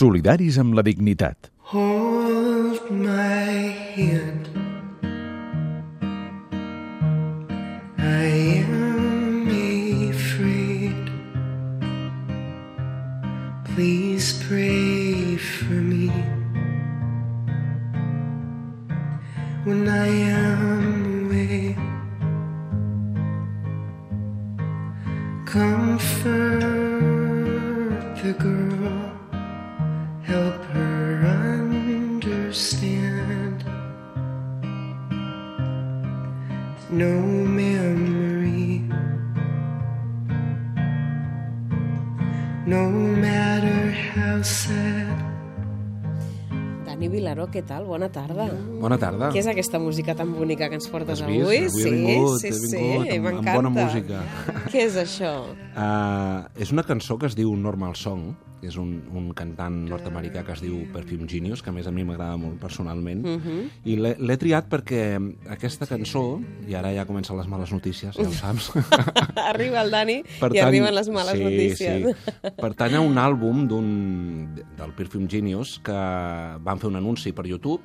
Solidaris amb la dignitat. Hold my hand. I am afraid. Please pray for me when I am away. Comfort the girl Dani Vilaró, què tal? Bona tarda. Bona tarda. Què és aquesta música tan bonica que ens portes Has vist? avui? Avui he sí, vingut, sí, he sí, vingut amb- amb m'encanta. bona música. Què és això? Uh, és una cançó que es diu Normal Song, és un, un cantant nord-americà que es diu Perfume Genius, que a més a mi m'agrada molt personalment, Mhm. i l'he triat perquè aquesta cançó, i ara ja comencen les males notícies, ja ho saps, Arriba el Dani i Pertany- arriben les males sí, notícies. Sí. Pertany a un àlbum del Perfume Genius que van fer un anunci per YouTube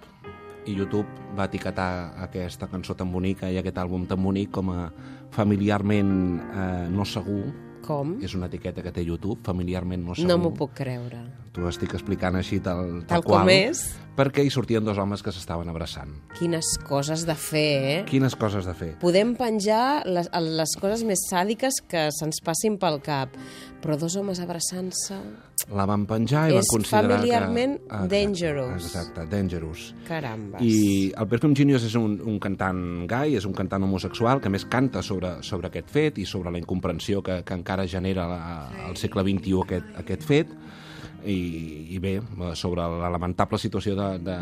i YouTube va etiquetar aquesta cançó tan bonica i aquest àlbum tan bonic com a familiarment eh, no segur. Com? És una etiqueta que té YouTube, familiarment no segur. No m'ho puc creure. T'ho estic explicant així tal, Tal tal, com qual. és. Perquè hi sortien dos homes que s'estaven abraçant. Quines coses de fer, eh? Quines coses de fer. Podem penjar les, les coses més sàdiques que se'ns passin pel cap, però dos homes abraçant-se... La van penjar i És van considerar familiarment que... Exacte, dangerous. Exacte, dangerous. Carambes. I el Perfume Genius és un, un cantant gai, és un cantant homosexual que més canta sobre, sobre aquest fet i sobre la incomprensió que, que encara genera la, al segle XXI aquest, aquest fet i, i bé, sobre la lamentable situació de, de,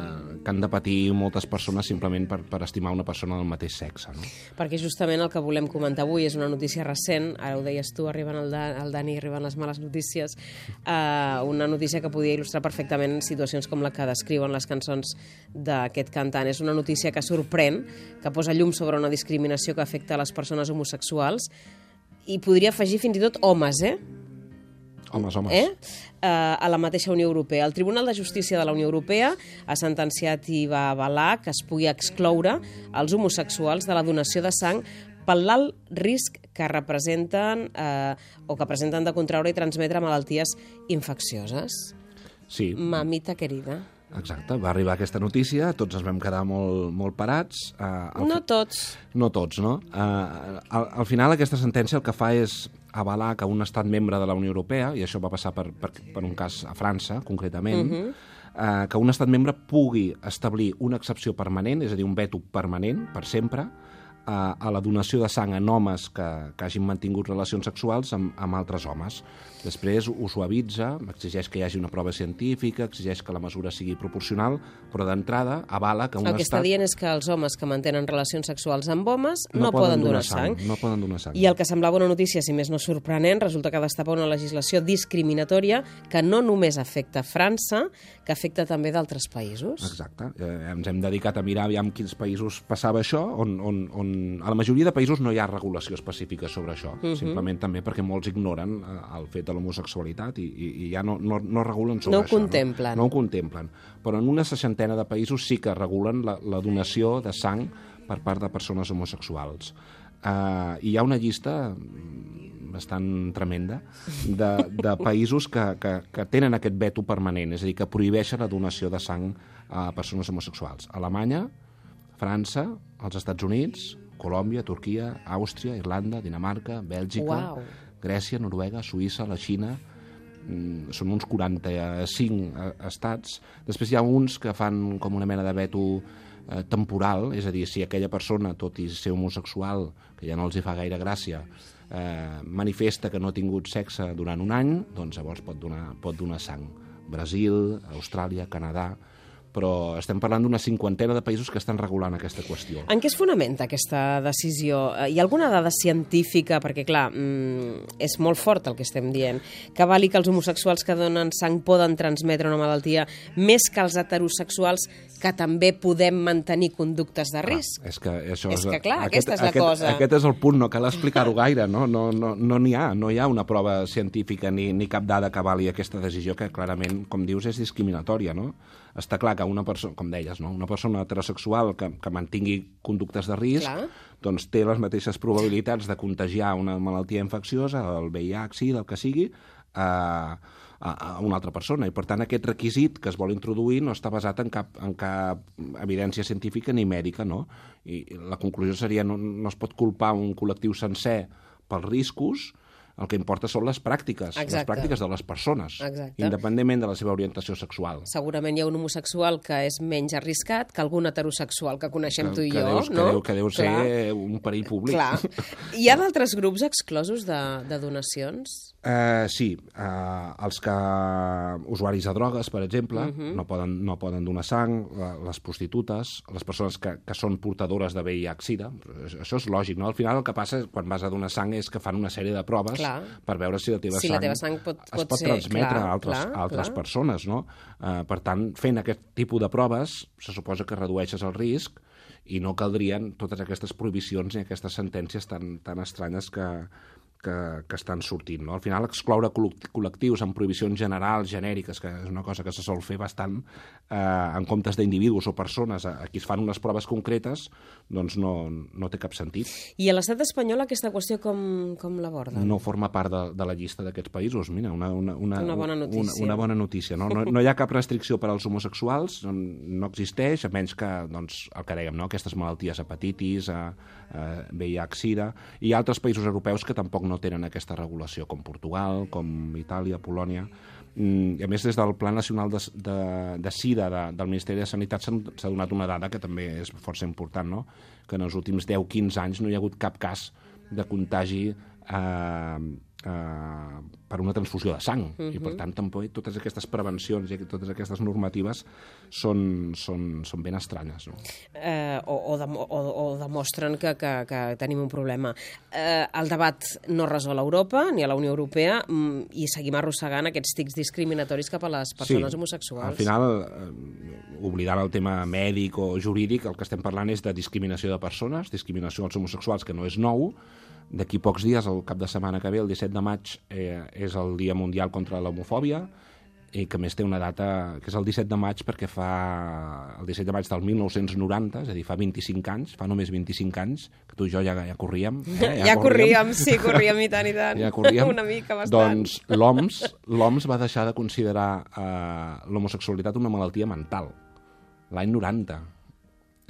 que han de patir moltes persones simplement per, per estimar una persona del mateix sexe. No? Perquè justament el que volem comentar avui és una notícia recent, ara ho deies tu, arriben el, da, el Dani, arriben les males notícies, uh, una notícia que podia il·lustrar perfectament situacions com la que descriuen les cançons d'aquest cantant. És una notícia que sorprèn, que posa llum sobre una discriminació que afecta a les persones homosexuals i podria afegir fins i tot homes, eh? Homes, homes. eh? eh, a la mateixa Unió Europea. El Tribunal de Justícia de la Unió Europea ha sentenciat i va avalar que es pugui excloure els homosexuals de la donació de sang pel l'alt risc que representen eh, o que presenten de contraure i transmetre malalties infeccioses. Sí, Mamita querida. exacte. Va arribar aquesta notícia, tots ens vam quedar molt, molt parats. Uh, No tots. No tots, no? Uh, al, al final aquesta sentència el que fa és avalar que un estat membre de la Unió Europea, i això va passar per, per, per un cas a França, concretament, uh -huh. uh, que un estat membre pugui establir una excepció permanent, és a dir, un veto permanent, per sempre, a, a la donació de sang en homes que, que hagin mantingut relacions sexuals amb, amb altres homes. Després ho suavitza, exigeix que hi hagi una prova científica, exigeix que la mesura sigui proporcional, però d'entrada avala que un El que està estat... dient és que els homes que mantenen relacions sexuals amb homes no, poden donar sang. No poden donar sang. I el que semblava una notícia, si més no sorprenent, resulta que destapa una legislació discriminatòria que no només afecta França, que afecta també d'altres països. Exacte. Eh, ens hem dedicat a mirar aviam quins països passava això, on, on, on a la majoria de països no hi ha regulació específica sobre això, uh Mhm. -huh. simplement també perquè molts ignoren eh, el fet de l'homosexualitat i, i, i ja no, no, no regulen sobre No això. contemplen. No? no ho contemplen. Però en una seixantena de països sí que regulen la, la donació de sang per part de persones homosexuals. Uh, hi ha una llista bastant tremenda de, de països que, que, que tenen aquest veto permanent, és a dir, que prohibeixen la donació de sang a persones homosexuals. Alemanya, França, els Estats Units, Colòmbia, Turquia, Àustria, Irlanda, Dinamarca, Bèlgica, Uau. Grècia, Noruega, Suïssa, la Xina, mm, són uns 45 eh, estats. Després hi ha uns que fan com una mena de veto eh, temporal, és a dir, si aquella persona, tot i ser homosexual, que ja no els hi fa gaire gràcia, eh, manifesta que no ha tingut sexe durant un any, doncs llavors pot donar, pot donar sang. Brasil, Austràlia, Canadà... però estem parlant d'una cinquantena de països que estan regulant aquesta qüestió. En què es fonamenta aquesta decisió? Eh, Hi ha alguna dada científica? Perquè, clar, mm, és molt fort el que estem dient. Que vali que els homosexuals que donen sang poden transmetre una malaltia més que els heterosexuals que també podem mantenir conductes de risc? És que, això És que, clar, aquest, aquesta és la aquest, cosa. Aquest és el punt, no cal explicar-ho gaire, no? No n'hi no, no n'hi ha, no hi ha una prova científica ni, ni cap dada que vali aquesta decisió que clarament, com dius, és discriminatòria, no? Està clar que una persona, com deies, no? una persona heterosexual que, que mantingui conductes de risc Clar. doncs té les mateixes probabilitats de contagiar una malaltia infecciosa, el VIH, SIDA, el que sigui, a, a, a una altra persona. I, per tant, aquest requisit que es vol introduir no està basat en cap, en cap evidència científica ni mèdica, no? I la conclusió seria no, no es pot culpar un col·lectiu sencer pels riscos, el que importa són les pràctiques, les Exacte. pràctiques de les persones, Exacte. independentment de la seva orientació sexual. Segurament hi ha un homosexual que és menys arriscat que algun heterosexual que coneixem tu i que jo, deus, no? Que deu, que deu ser Clar. un perill públic. Clar. Hi ha d'altres grups exclosos de, de donacions? Uh, sí, uh, els que usuaris de drogues, per exemple, uh -huh. no, poden, no poden donar sang, les prostitutes, les persones que, que són portadores de VIH-Sida, això és lògic, no? Al final el que passa quan vas a donar sang és que fan una sèrie de proves Clar. per veure si la teva Si sang, la teva sang pot- es pot pot ser- transmetre clar, a altres, clar, a altres clar. persones, no? Uh, per tant, fent aquest tipus de proves, se suposa que redueixes el risc i no caldrien totes aquestes prohibicions ni aquestes sentències tan, tan estranyes que, que, que estan sortint. No? Al final, excloure col- col·lectius amb prohibicions generals, genèriques, que és una cosa que se sol fer bastant eh, en comptes d'individus o persones a, a qui es fan unes proves concretes, doncs no, no té cap sentit. I a l'estat espanyol aquesta qüestió com, com l'aborda? No forma part de, de la llista d'aquests països. Mira, una, una, una, Una bona notícia. Una, una bona notícia. No? No, no hi ha cap restricció per als homosexuals, no, no existeix, a menys que, doncs, el que dèiem, no? aquestes malalties, hepatitis, eh, eh, VIH-Sida, i altres països europeus que tampoc no tenen aquesta regulació, com Portugal, com Itàlia, Polònia... Mm, I a més, des del Pla Nacional de, de, de SIDA de, del Ministeri de Sanitat s'ha donat una dada que també és força important, no? que en els últims 10-15 anys no hi ha hagut cap cas de contagi eh, eh, per una transfusió de sang. Uh -huh. I, per tant, tampoc totes aquestes prevencions i totes aquestes normatives són, són, són ben estranyes. No? eh, o, o, dem o, o demostren que, que, que tenim un problema. Eh, el debat no es resol a Europa ni a la Unió Europea mm, i seguim arrossegant aquests tics discriminatoris cap a les persones homosexuals. Al final, eh, oblidant el tema mèdic o jurídic, el que estem parlant és de discriminació de persones, discriminació als homosexuals, que no és nou. D'aquí pocs dies, el cap de setmana que ve, el 17 de maig, eh, és el Dia Mundial contra l'Homofòbia, i que més té una data que és el 17 de maig perquè fa el 17 de maig del 1990, és a dir, fa 25 anys, fa només 25 anys, que tu i jo ja, ja corríem. Eh? Ja, corríem, sí, corríem i tant i tant. ja corríem. Una mica, bastant. Doncs l'OMS l'OMS va deixar de considerar eh, l'homosexualitat una malaltia mental l'any 90.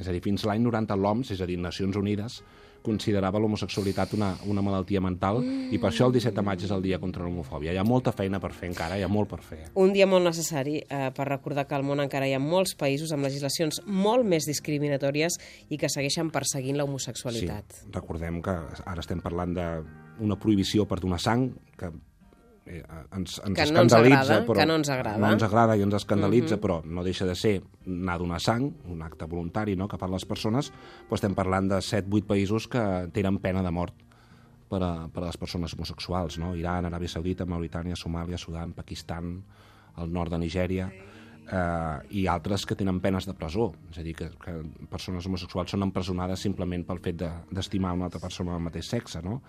És a dir, fins l'any 90 l'OMS, és a dir, Nacions Unides, considerava l'homosexualitat una, una malaltia mental i per això el 17 de maig és el dia contra l'homofòbia. Hi ha molta feina per fer encara, hi ha molt per fer. Un dia molt necessari eh, per recordar que al món encara hi ha molts països amb legislacions molt més discriminatòries i que segueixen perseguint la homosexualitat. Sí, recordem que ara estem parlant d'una prohibició per donar sang, que ens, ens Que no ens escandalitza, agrada, però que no ens agrada. no ens agrada i ens escandalitza, però no deixa de ser anar a donar sang, un acte voluntari no?, que fan les persones, però estem parlant de 7-8 països que tenen pena de mort per a, per a les persones homosexuals, no? Iran, Aràbia Saudita, Mauritània, Somàlia, Sudan, Pakistan, el nord de Nigèria, eh, i altres que tenen penes de presó, és a dir, que, que persones homosexuals són empresonades simplement pel fet de- d'estimar una altra persona del mateix sexe, no?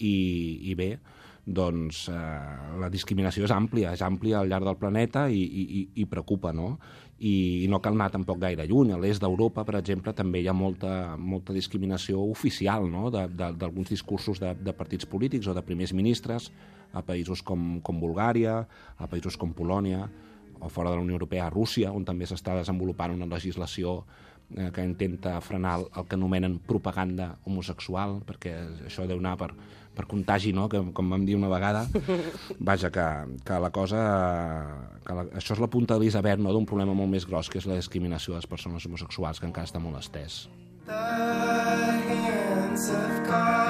I, i bé, doncs eh, la discriminació és àmplia, és àmplia al llarg del planeta i, i, i- preocupa, no? I, I no cal anar tampoc gaire lluny. A l'est d'Europa, per exemple, també hi ha molta, molta discriminació oficial, no?, d'alguns discursos de, de partits polítics o de primers ministres a països com, com Bulgària, a països com Polònia, o fora de la Unió Europea, a Rússia, on també s'està desenvolupant una legislació eh, que intenta frenar el, que anomenen propaganda homosexual, perquè això deu anar per, per contagi, no? que, com vam dir una vegada. Vaja, que, que la cosa... Que la, això és la punta de l'iceberg no? d'un problema molt més gros, que és la discriminació de les persones homosexuals, que encara està molt estès. The hands of God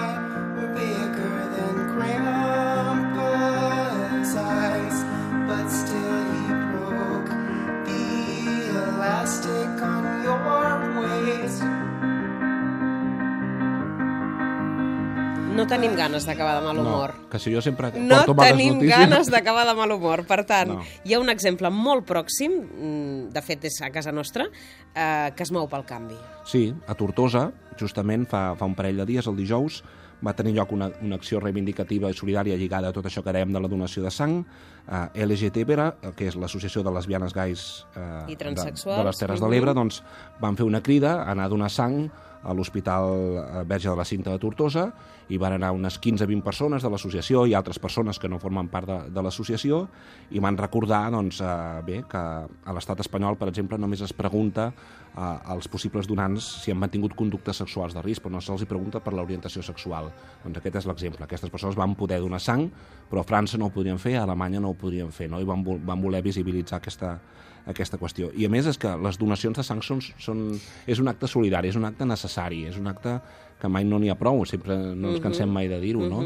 No tenim ganes d'acabar de mal humor. No, que si jo sempre No porto males tenim notícies... ganes d'acabar de mal humor. Per tant, No. hi ha un exemple molt pròxim, mm, de fet és a casa nostra, eh, que es mou pel canvi. Sí, a Tortosa, justament fa, fa un parell de dies, el dijous, va tenir lloc una, una acció reivindicativa i solidària lligada a tot això que dèiem de la donació de sang, eh, LGTBera, eh, que és l'Associació de Lesbianes Gais eh, I de, transsexuals. de les Terres de l'Ebre, doncs van fer una crida a anar a donar sang a l'Hospital eh, Verge de la Cinta de Tortosa i van anar unes 15-20 persones de l'associació i altres persones que no formen part de, de l'associació i van recordar doncs, eh, bé, que a l'estat espanyol, per exemple, només es pregunta als possibles donants si han mantingut conductes sexuals de risc, però no se'ls pregunta per l'orientació sexual. Doncs aquest és l'exemple. Aquestes persones van poder donar sang, però a França no ho podien fer, a Alemanya no ho podien fer, no? i van, van voler visibilitzar aquesta, aquesta qüestió. I a més és que les donacions de sang són, són, és un acte solidari, és un acte necessari, és un acte que mai no n'hi ha prou, sempre no ens cansem mai de dir-ho, no?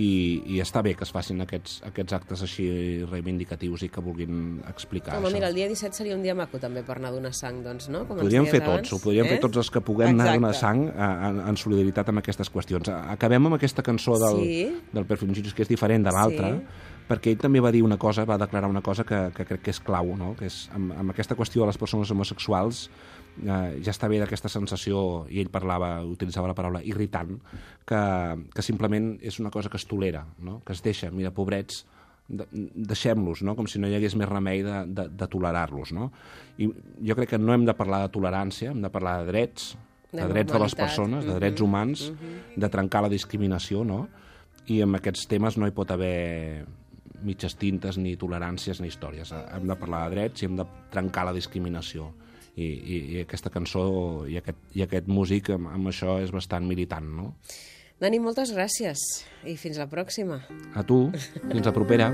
I, I està bé que es facin aquests, aquests actes així reivindicatius i que vulguin explicar Home, això. mira, el dia 17 seria un dia maco també per anar a donar sang, doncs, no? Com Podríem fer abans, tots, ho podríem eh? fer tots els que puguem anar a donar Exacte. sang en, en solidaritat amb aquestes qüestions. Acabem amb aquesta cançó del, Sí. del Perfume Jesus, que és diferent de l'altra, Sí. perquè ell també va dir una cosa, va declarar una cosa que, que crec que és clau, no? que és amb, amb aquesta qüestió de les persones homosexuals eh, ja està bé d'aquesta sensació, i ell parlava, utilitzava la paraula irritant, que, que simplement és una cosa que es tolera, no? que es deixa, mira, pobrets, de, deixem-los, no? com si no hi hagués més remei de, de, de tolerar-los. No? I jo crec que no hem de parlar de tolerància, hem de parlar de drets, de, De drets de les persones, de drets humans, de trencar la discriminació, no? I amb aquests temes no hi pot haver mitges tintes, ni toleràncies, ni històries. Hem de parlar de drets i hem de trencar la discriminació. I, i, i aquesta cançó i aquest, i aquest músic amb, amb això és bastant militant, no? Dani, moltes gràcies i fins la pròxima. A tu, fins la propera.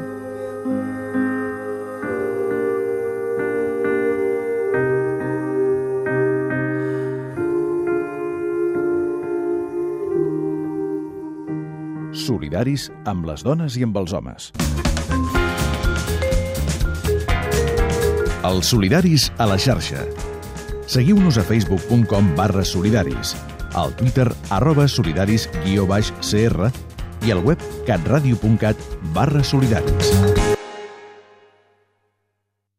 Solidaris amb les dones i amb els homes. Els solidaris a la xarxa. Seguiu-nos a facebook.com barra solidaris, al twitter arroba solidaris guió baix CR i al web catradio.cat barra solidaris.